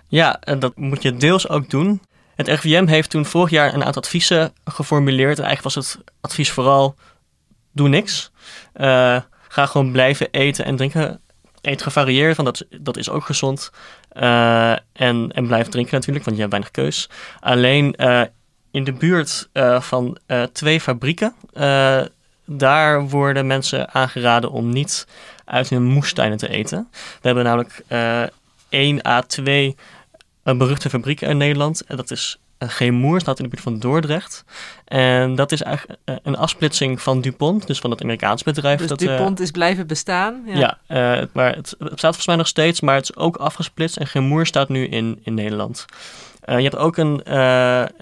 Ja, en dat moet je deels ook doen. Het RIVM heeft toen vorig jaar een aantal adviezen geformuleerd. En eigenlijk was het advies vooral: doe niks. Uh, ga gewoon blijven eten en drinken. Eet gevarieerd, want dat, dat is ook gezond. Uh, en, en blijf drinken natuurlijk, want je hebt weinig keus. Alleen uh, in de buurt van twee fabrieken, daar worden mensen aangeraden om niet uit hun moestuinen te eten. We hebben namelijk 1 à 2 een beruchte fabriek in Nederland. En dat is uh, Geemoer, staat in de buurt van Dordrecht. En dat is eigenlijk uh, een afsplitsing van DuPont, dus van het Amerikaanse bedrijf. Dus dat, DuPont uh, is blijven bestaan? Ja, ja maar het, het, bestaat volgens mij nog steeds, maar het is ook afgesplitst. En Geemoer staat nu in, in Nederland. je hebt ook een,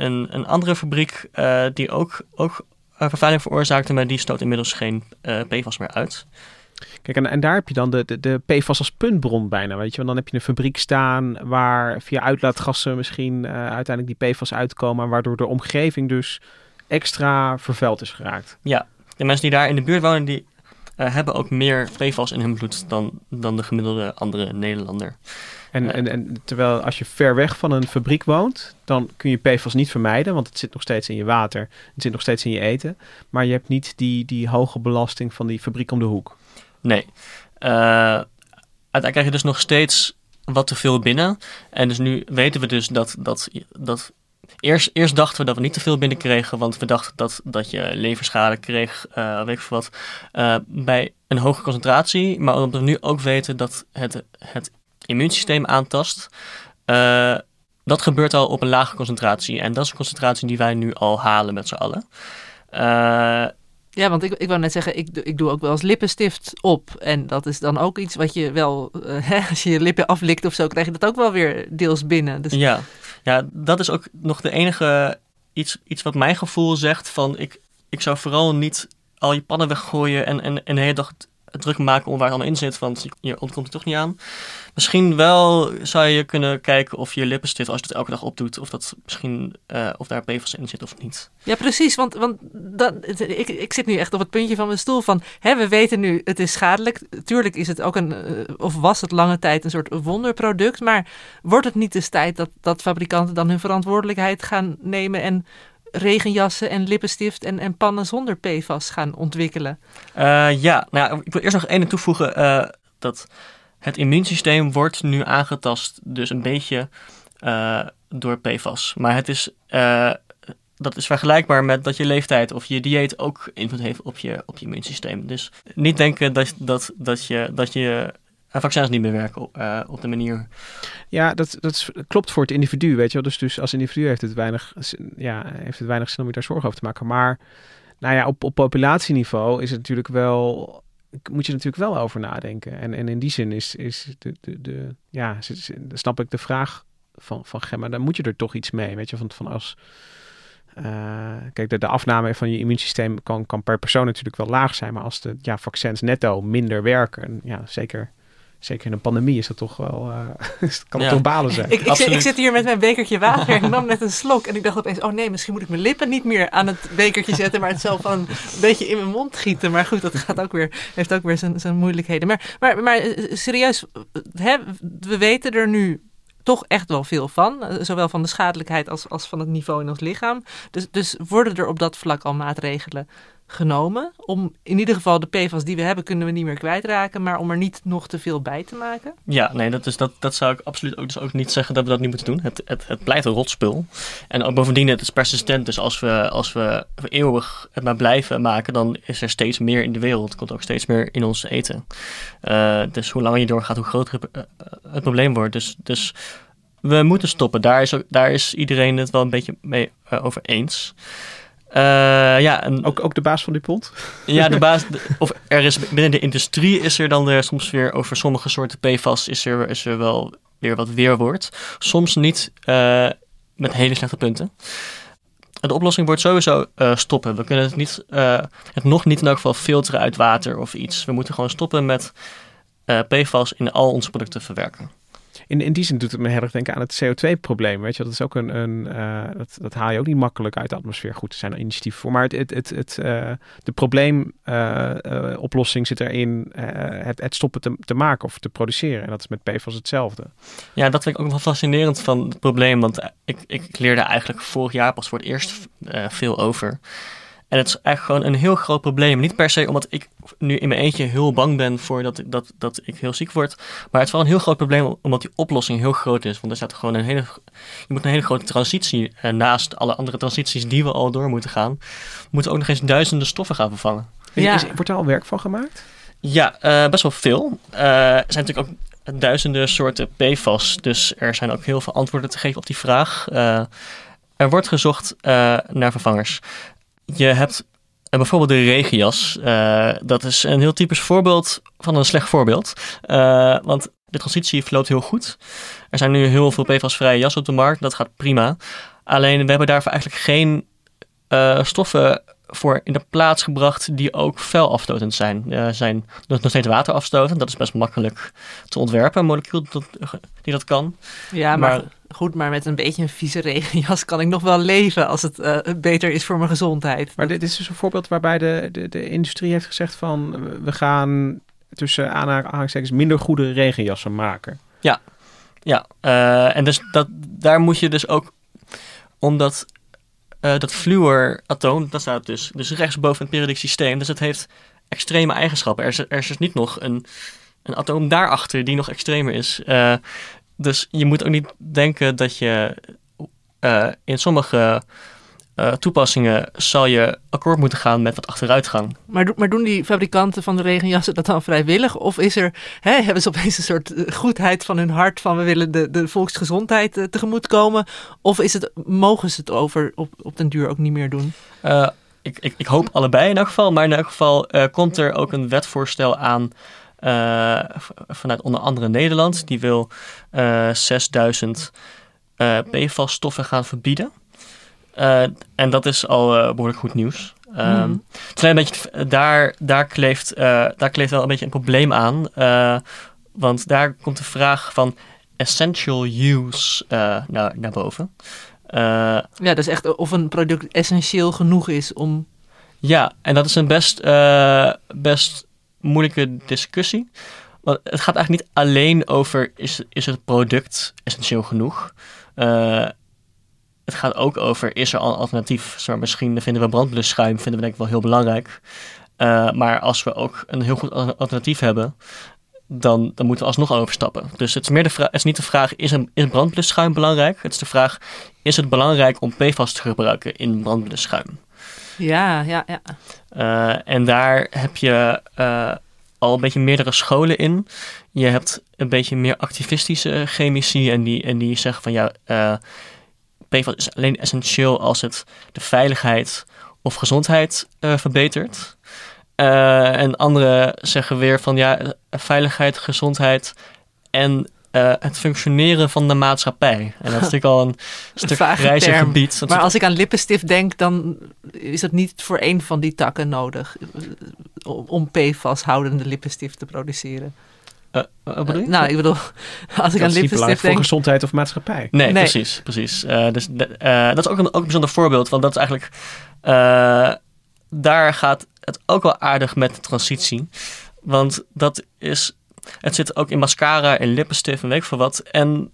een, een andere fabriek die ook, ook vervuiling veroorzaakte, maar die stoot inmiddels geen PFAS meer uit. Kijk, en, en daar heb je dan de, de, de PFAS als puntbron bijna, weet je. Want dan heb je een fabriek staan waar via uitlaatgassen misschien uh, uiteindelijk die PFAS uitkomen, waardoor de omgeving dus extra vervuild is geraakt. Ja, de mensen die daar in de buurt wonen, die uh, hebben ook meer PFAS in hun bloed dan, dan de gemiddelde andere Nederlander. En, uh, en, en, terwijl als je ver weg van een fabriek woont, dan kun je PFAS niet vermijden, want het zit nog steeds in je water, het zit nog steeds in je eten. Maar je hebt niet die, die hoge belasting van die fabriek om de hoek. Nee. Uh, uiteindelijk krijg je dus nog steeds wat te veel binnen. En dus nu weten we dus dat, dat, dat Eerst, eerst dachten we dat we niet te veel binnenkregen, want we dachten dat, dat je leverschade kreeg, uh, weet ik veel wat, uh, bij een hoge concentratie. Maar omdat we nu ook weten dat het, het immuunsysteem aantast, dat gebeurt al op een lage concentratie. En dat is een concentratie die wij nu al halen met z'n allen. Ja, want ik, ik wou net zeggen, ik, ik doe ook wel eens lippenstift op. En dat is dan ook iets wat je wel, eh, als je je lippen aflikt of zo, krijg je dat ook wel weer deels binnen. Dus Ja. ja, dat is ook nog de enige iets, iets wat mijn gevoel zegt van ik, ik zou vooral niet al je pannen weggooien en, en, en de hele dag druk maken om waar het allemaal in zit, want je, ontkomt er toch niet aan. Misschien wel zou je kunnen kijken of je lippenstift, als je dat elke dag opdoet, of dat misschien, eh, of daar PFAS in zit of niet. Ja, precies. Want, want dat, ik, ik zit nu echt op het puntje van mijn stoel van... Hè, we weten nu, het is schadelijk. Tuurlijk is het ook een... eh, of was het lange tijd een soort wonderproduct. Maar wordt het niet eens tijd dat, dat fabrikanten dan hun verantwoordelijkheid gaan nemen... en regenjassen en lippenstift en, en pannen zonder PFAS gaan ontwikkelen? Eh, ja, nou ik wil eerst nog één toevoegen. eh, dat het immuunsysteem wordt nu aangetast dus een beetje eh, door PFAS. Maar het is, dat is vergelijkbaar met dat je leeftijd of je dieet ook invloed heeft op je, op je immuunsysteem. Dus niet denken dat, dat, dat je, dat je vaccins niet meer werken op, eh, op de manier. Ja, dat, dat klopt voor het individu, weet je wel. Dus, dus als individu heeft het, weinig, ja, heeft het weinig zin om je daar zorgen over te maken. Maar nou ja, op, op populatieniveau is het natuurlijk wel... Moet je natuurlijk wel over nadenken. En, en in die zin is, is de, de, de, ja, snap ik de vraag van, van Gemma. Dan moet je er toch iets mee, weet je. Van, van als, eh, kijk, de, de afname van je immuunsysteem kan, kan per persoon natuurlijk wel laag zijn. Maar als de ja, vaccins netto minder werken, ja, zeker, zeker in een pandemie is dat toch wel, eh, kan het Ja. toch balen zijn. Ik, ik, zit, Absoluut. ik zit hier met mijn bekertje water en ik nam net een slok. En ik dacht opeens, oh nee, misschien moet ik mijn lippen niet meer aan het bekertje zetten. Maar het zelf van een beetje in mijn mond gieten. Maar goed, dat gaat ook weer, heeft ook weer zijn, zijn moeilijkheden. Maar, maar, maar eh, serieus, eh, hè, we weten er nu toch echt wel veel van. Zowel van de schadelijkheid als, als van het niveau in ons lichaam. Dus, dus worden er op dat vlak al maatregelen genomen. Om in ieder geval de PFAS die we hebben, kunnen we niet meer kwijtraken. Maar om er niet nog te veel bij te maken. Ja, nee, dat, is, dat, dat zou ik absoluut ook, dus ook niet zeggen dat we dat niet moeten doen. Het, het, het blijft een rotspul. En ook bovendien, het is persistent. Dus als we, als we eeuwig het maar blijven maken, dan is er steeds meer in de wereld. Komt ook steeds meer in ons eten. Eh, dus hoe langer je doorgaat, hoe groter het, eh, eh, het probleem wordt. Dus, dus we moeten stoppen. Daar is, daar is iedereen het wel een beetje mee over eens. Eh, ja, en Ook, ook de baas van DuPont? ja, de baas, of er is binnen de industrie is er dan soms weer over sommige soorten PFAS is er, is er wel weer wat weerwoord. Soms niet eh, met hele slechte punten. De oplossing wordt sowieso eh, stoppen. We kunnen het, niet, het nog niet in elk geval filteren uit water of iets. We moeten gewoon stoppen met eh, PFAS in al onze producten verwerken. In, in die zin doet het me heel erg denken aan het CO2-probleem. Weet je, dat is ook een. een eh, dat, dat haal je ook niet makkelijk uit de atmosfeer. Goed, er zijn er initiatieven voor. Maar het, het, het, het, eh, de probleemoplossing zit erin eh, het, het stoppen te, te maken of te produceren. En dat is met PFAS hetzelfde. Ja, dat vind ik ook wel fascinerend van het probleem. Want ik, ik leerde eigenlijk vorig jaar pas voor het eerst eh, veel over. En het is eigenlijk gewoon een heel groot probleem. Niet per se omdat ik nu in mijn eentje heel bang ben voor dat, ik- dat, dat ik heel ziek word. Maar het is wel een heel groot probleem omdat die oplossing heel groot is. Want er staat gewoon een hele, je moet een hele grote transitie eh, naast alle andere transities die we al door moeten gaan. We moeten ook nog eens duizenden stoffen gaan vervangen. Ja. Is, wordt er al werk van gemaakt? Ja, eh, best wel veel. Eh, er zijn natuurlijk ook duizenden soorten PFAS, dus er zijn ook heel veel antwoorden te geven op die vraag. Eh, er wordt gezocht eh, naar vervangers. Je hebt eh, bijvoorbeeld de regenjas. Eh, dat is een heel typisch voorbeeld van een slecht voorbeeld. Eh, want de transitie verloopt heel goed. Er zijn nu heel veel PFAS-vrije jassen op de markt. Dat gaat prima. Alleen we hebben daarvoor eigenlijk geen eh, stoffen voor in de plaats gebracht die ook vuilafstotend zijn. Er zijn nog nog steeds waterafstotend. Dat is best makkelijk te ontwerpen. Een molecuul dat, die dat kan. Ja, maar, Maar- goed, maar met een beetje een vieze regenjas kan ik nog wel leven als het eh, beter is voor mijn gezondheid. Maar dit is dus een voorbeeld waarbij de, de, de industrie heeft gezegd van we gaan tussen aanhalingstekens minder goede regenjassen maken. Ja, eh, en dus dat, daar moet je dus ook, omdat eh, dat fluoratoom, dat staat dus, dus rechtsboven het periodiek systeem, dus het heeft extreme eigenschappen. Er is, er is dus niet nog een, een atoom daarachter die nog extremer is. Eh, dus je moet ook niet denken dat je eh, in sommige eh, toepassingen zal je akkoord moeten gaan met wat achteruitgang. Maar, do- maar doen die fabrikanten van de regenjassen dat dan vrijwillig? Of is er, hè, hebben ze opeens een soort eh, goedheid van hun hart van we willen de, de volksgezondheid eh, tegemoetkomen? Of is het, mogen ze het over op, op den duur ook niet meer doen? Ik, ik, ik hoop allebei in elk geval. Maar in elk geval komt er ook een wetvoorstel aan vanuit onder andere Nederland. Die wil eh 6000 eh PFAS-stoffen gaan verbieden. Eh, en dat is al eh, behoorlijk goed nieuws. Het is alleen een beetje, daar, daar, kleeft, eh, daar kleeft wel een beetje een probleem aan. eh, want daar komt de vraag van essential use eh, naar, naar boven. Eh, Ja, dat is echt of een product essentieel genoeg is om... ja, en dat is een best, eh, best moeilijke discussie. Want het gaat eigenlijk niet alleen over is, is het product essentieel genoeg. Eh, het gaat ook over is er al een alternatief. Zo, misschien vinden we brandblusschuim vinden we denk ik wel heel belangrijk. Eh, maar als we ook een heel goed al- alternatief hebben, dan, dan moeten we alsnog overstappen. Dus het is, meer de vraag, het is niet de vraag, is, een, is brandblusschuim belangrijk? Het is de vraag, is het belangrijk om PFAS te gebruiken in brandblusschuim? Ja, ja, ja. Eh, en daar heb je eh, al een beetje meerdere scholen in. Je hebt een beetje meer activistische chemici en die, en die zeggen van ja, PFAS is alleen essentieel als het de veiligheid of gezondheid eh, verbetert. Eh, en anderen zeggen weer van ja, veiligheid, gezondheid en eh, het functioneren van de maatschappij. En dat is natuurlijk al een stuk grijzer gebied. Maar als ik aan lippenstift denk, dan is dat niet voor één van die takken nodig. Om om PFAS-houdende lippenstift te produceren. Eh, wat bedoel je? Nou, ik bedoel, als ik Dat aan is niet belangrijk lippenstift voor denk... gezondheid of maatschappij. Nee, Nee. precies. precies. Eh, dus de- eh, dat is ook een, ook een bijzonder voorbeeld, want dat is eigenlijk. eh, daar gaat het ook wel aardig met de transitie. Want dat is. Het zit ook in mascara, in lippenstift en weet ik veel wat. En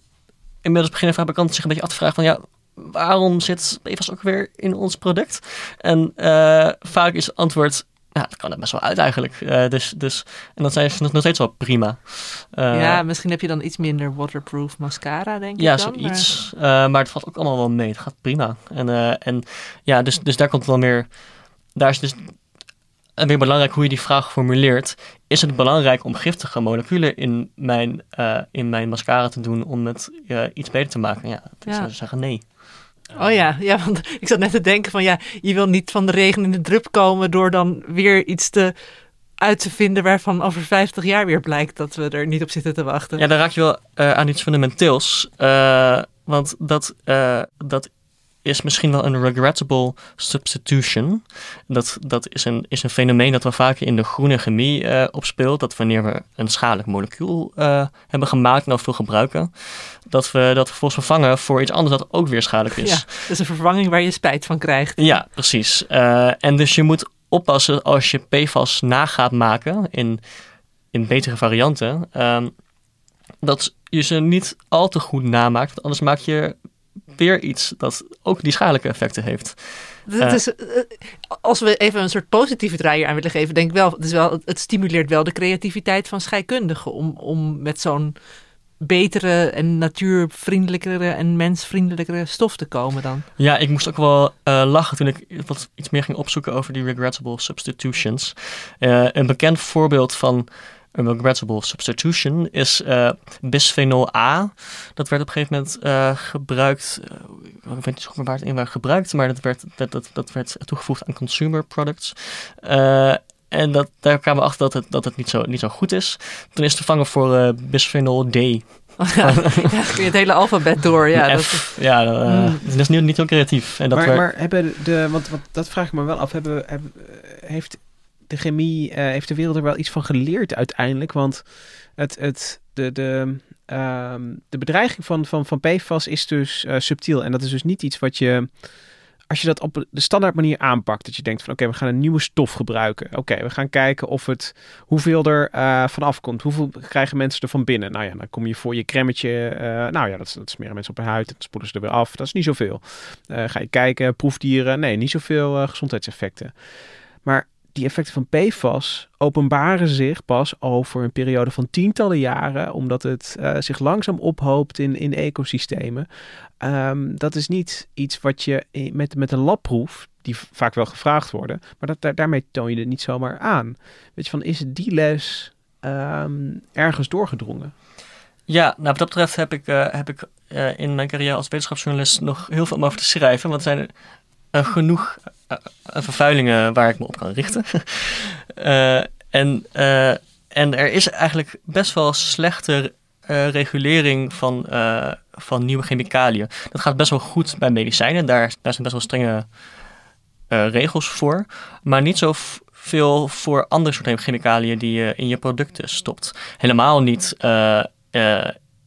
inmiddels beginnen fabrikanten zich een beetje af te vragen van ja. Waarom zit PFAS ook weer in ons product? En eh, vaak is het antwoord, ja, het kan er best wel uit eigenlijk. Eh, dus, dus, en dat zijn ze nog nog steeds wel prima. Eh, ja, misschien heb je dan iets minder waterproof mascara, denk ja, ik dan. zoiets. Eh, maar het valt ook allemaal wel mee. Het gaat prima. En, en ja, dus, dus daar komt wel meer... Daar is dus weer belangrijk hoe je die vraag formuleert. Is het belangrijk om giftige moleculen in mijn, in mijn mascara te doen om het iets beter te maken? Ja, ik Ja. zou zeggen nee. Oh ja, ja, ik zat net te denken van ja, je wil niet van de regen in de drup komen door dan weer iets te uit te vinden waarvan over 50 jaar weer blijkt dat we er niet op zitten te wachten. Ja, dan raak je wel eh, aan iets fundamenteels. Eh, want dat, eh, dat is misschien wel een regrettable substitution. Dat, dat is, een, is een fenomeen dat we vaker in de groene chemie eh, opspeelt. Dat wanneer we een schadelijk molecuul eh, hebben gemaakt en dat veel gebruiken, dat we dat vervolgens vervangen voor iets anders dat ook weer schadelijk is. Ja, dat is een vervanging waar je spijt van krijgt. Ja, precies. Eh, en dus je moet oppassen als je PFAS na gaat maken in, in betere varianten. ehm, dat je ze niet al te goed namaakt. Want anders maak je weer iets dat ook die schadelijke effecten heeft. Het Eh. is, eh, als we even een soort positieve draai aan willen geven, denk ik wel, het, is wel, het stimuleert wel de creativiteit van scheikundigen om, om met zo'n betere en natuurvriendelijkere en mensvriendelijkere stof te komen dan. Ja, ik moest ook wel eh, lachen toen ik wat iets meer ging opzoeken over die regrettable substitutions. Een bekend voorbeeld van een regrettable substitution is eh, bisphenol A. Dat werd op een gegeven moment eh, gebruikt, eh, ik weet niet zo goed waar het in werd gebruikt, maar dat werd, dat, dat, dat werd toegevoegd aan consumer products. Eh, en dat, daar kwamen we achter dat het, dat het niet, zo, niet zo goed is. Toen is het vervangen voor eh, bisphenol D. Ja, ja, kun je het hele alfabet door. Ja, dat, ja Mm. dat is niet, niet heel creatief. En dat maar, werd- maar hebben de, want, want dat vraag ik me wel af, hebben, hebben, heeft de chemie, eh, heeft de wereld er wel iets van geleerd uiteindelijk? Want het, het, de, de, ehm, de bedreiging van, van, van PFAS is dus eh, subtiel. En dat is dus niet iets wat je, als je dat op de standaard manier aanpakt, dat je denkt van oké, we gaan een nieuwe stof gebruiken. Oké, we gaan kijken of het, hoeveel er eh van afkomt. Hoeveel krijgen mensen er van binnen? Nou ja, dan kom je voor je cremmetje. nou ja, dat, dat smeren mensen op hun huid. Dat spoelen ze er weer af. Dat is niet zoveel. Ga je kijken, proefdieren. Nee, niet zoveel gezondheidseffecten. Maar die effecten van PFAS openbaren zich pas over een periode van tientallen jaren, omdat het eh, zich langzaam ophoopt in, in ecosystemen. Ehm, dat is niet iets wat je met, met een labproef, die vaak wel gevraagd worden, maar dat, daar, daarmee toon je het niet zomaar aan. Weet je, van is die les ehm, ergens doorgedrongen? Ja, nou wat dat betreft heb ik, eh, heb ik eh, in mijn carrière als wetenschapsjournalist nog heel veel om over te schrijven. Want er zijn eh, genoeg vervuilingen waar ik me op kan richten. en, en er is eigenlijk best wel slechte regulering van, van nieuwe chemicaliën. Dat gaat best wel goed bij medicijnen. Daar, daar zijn best wel strenge regels voor. Maar niet zo veel voor andere soorten chemicaliën die je in je producten stopt. Helemaal niet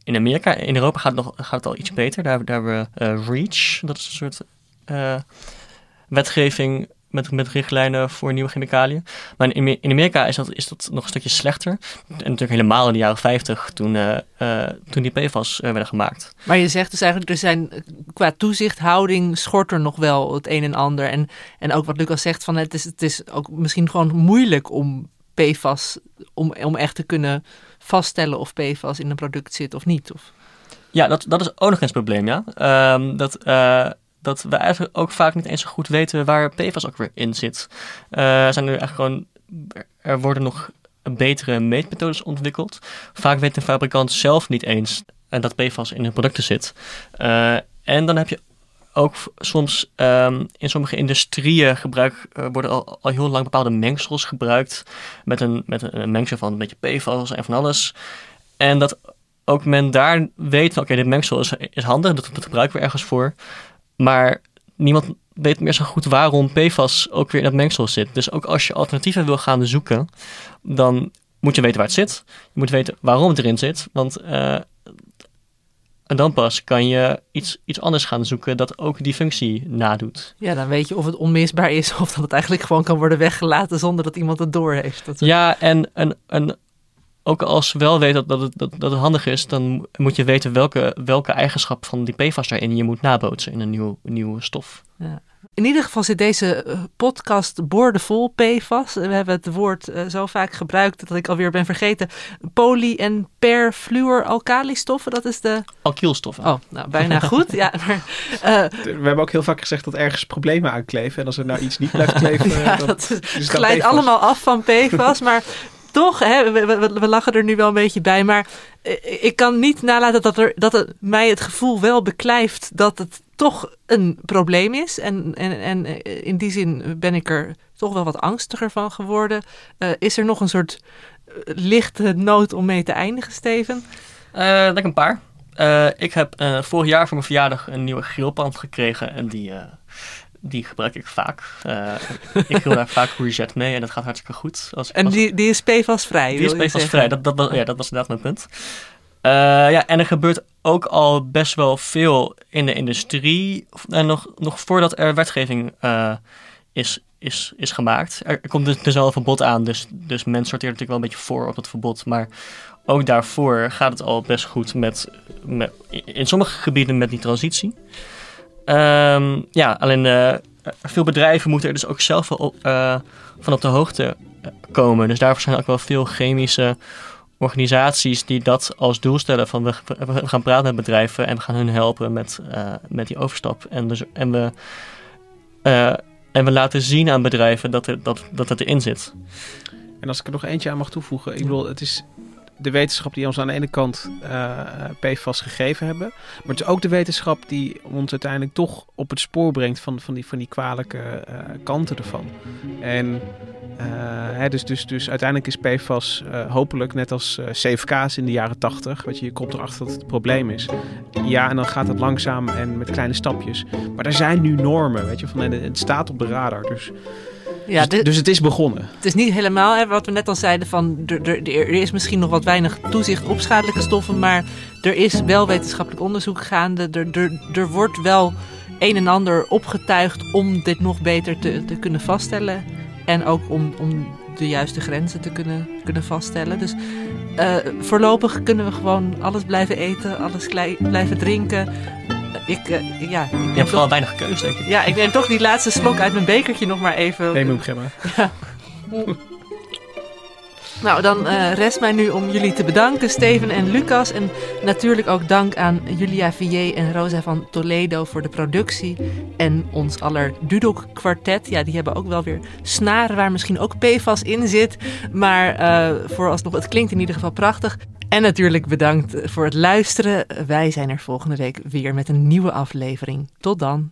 in Amerika. In Europa gaat het, nog, gaat het al iets beter. Daar, daar hebben we REACH, dat is een soort wetgeving met, met richtlijnen voor nieuwe chemicaliën. Maar in, in Amerika is dat, is dat nog een stukje slechter. En natuurlijk helemaal in de jaren 50 toen, uh, toen die PFAS werden gemaakt. Maar je zegt dus eigenlijk, er zijn qua toezichthouding schort er nog wel het een en ander. En, en ook wat Lucas zegt, van het is, het is ook misschien gewoon moeilijk om PFAS, om, om echt te kunnen vaststellen of PFAS in een product zit of niet. Of... Ja, dat, dat is ook nog eens het probleem, ja. Um, dat, uh, dat we eigenlijk ook vaak niet eens zo goed weten waar PFAS ook weer in zit. Uh, er zijn nu eigenlijk gewoon, er worden nog betere meetmethodes ontwikkeld. Vaak weet de fabrikant zelf niet eens dat PFAS in hun producten zit. Uh, en dan heb je ook soms um, in sommige industrieën gebruik, worden al, al, heel lang bepaalde mengsels gebruikt. Met een, met een, mengsel van een beetje PFAS en van alles. En dat ook men daar weet van oké, dit mengsel is, is handig, dat, dat gebruiken we ergens voor. Maar niemand weet meer zo goed waarom PFAS ook weer in dat mengsel zit. Dus ook als je alternatieven wil gaan zoeken, dan moet je weten waar het zit. Je moet weten waarom het erin zit. Want uh, en dan pas kan je iets, iets anders gaan zoeken dat ook die functie nadoet. Ja, dan weet je of het onmisbaar is of dat het eigenlijk gewoon kan worden weggelaten zonder dat iemand het door heeft. Dat ja, en, en, en ook als wel weet dat, dat, het, dat, dat het handig is, dan moet je weten welke, welke eigenschap van die PFAS daarin je moet nabootsen in een nieuw, nieuwe stof. Ja. In ieder geval zit deze eh, podcast boordevol PFAS. We hebben het woord uh, zo vaak gebruikt dat ik alweer ben vergeten. Poly- en perfluoralkalistoffen, dat is de... Alkylstoffen. Oh, nou, bijna goed. ja, maar, uh, We hebben ook heel vaak gezegd dat ergens problemen aan kleven. En als er nou iets niet blijft kleven... ja, dan, dat is, glijdt allemaal af van PFAS, maar toch, hè, we, we, we, lachen er nu wel een beetje bij, maar ik kan niet nalaten dat, er, dat het mij het gevoel wel beklijft dat het toch een probleem is. En, en, en in die zin ben ik er toch wel wat angstiger van geworden. Uh, is er nog een soort lichte nood om mee te eindigen, Steven? Uh, denk een paar. Ik heb vorig jaar voor mijn verjaardag een nieuwe grillpan gekregen en die die gebruik ik vaak. Uh, ik grill daar vaak courgette mee en dat gaat hartstikke goed. Als, en die, die is PFAS-vrij? Die is PFAS-vrij, dat, dat, was, ja, dat was inderdaad mijn punt. Uh, ja, en er gebeurt ook al best wel veel in de industrie. En nog, nog voordat er wetgeving uh, is, is, is gemaakt. Er, komt dus, dus al een verbod aan, dus, dus men sorteert natuurlijk wel een beetje voor op dat verbod. Maar ook daarvoor gaat het al best goed met, met in sommige gebieden met die transitie. Um, ja, alleen uh, veel bedrijven moeten er dus ook zelf uh, van op de hoogte eh, komen. Dus daarvoor zijn ook wel veel chemische organisaties die dat als doel stellen van we, we gaan praten met bedrijven en we gaan hun helpen met, met die overstap. En, dus, en, we, en we laten zien aan bedrijven dat, dat, dat het erin zit. En als ik er nog eentje aan mag toevoegen, ik bedoel, het is de wetenschap die ons aan de ene kant uh, PFAS gegeven hebben. Maar het is ook de wetenschap die ons uiteindelijk toch op het spoor brengt van, van, die, van die kwalijke uh, kanten ervan. En uh, hè, dus, dus, dus uiteindelijk is PFAS hopelijk net als CFK's in de jaren 80. Weet je, je komt erachter dat het het probleem is. Ja, en dan gaat het langzaam en met kleine stapjes. Maar er zijn nu normen, weet je, van, en het staat op de radar. Dus ja, dus, dus, het is begonnen. Het is niet helemaal hè, wat we net al zeiden: van er, is misschien nog wat weinig toezicht op schadelijke stoffen, maar er is wel wetenschappelijk onderzoek gaande. Er, wordt wel een en ander opgetuigd om dit nog beter te, te kunnen vaststellen. En ook om, om de juiste grenzen te kunnen, kunnen vaststellen. Dus uh, voorlopig kunnen we gewoon alles blijven eten, alles blijven drinken ik, uh, ja, je hebt vooral weinig keuze, denk ik. Ja, ik neem toch die laatste slok uit mijn bekertje nog maar even. Neem hem, Gemma. Ja. Nou, dan uh, rest mij nu om jullie te bedanken, Steven en Lucas. En natuurlijk ook dank aan Julia Villiers en Rosa van Toledo voor de productie. En ons aller Dudok kwartet. Ja, die hebben ook wel weer snaren waar misschien ook PFAS in zit. Maar uh, vooralsnog, het klinkt in ieder geval prachtig. En natuurlijk bedankt voor het luisteren. Wij zijn er volgende week weer met een nieuwe aflevering. Tot dan.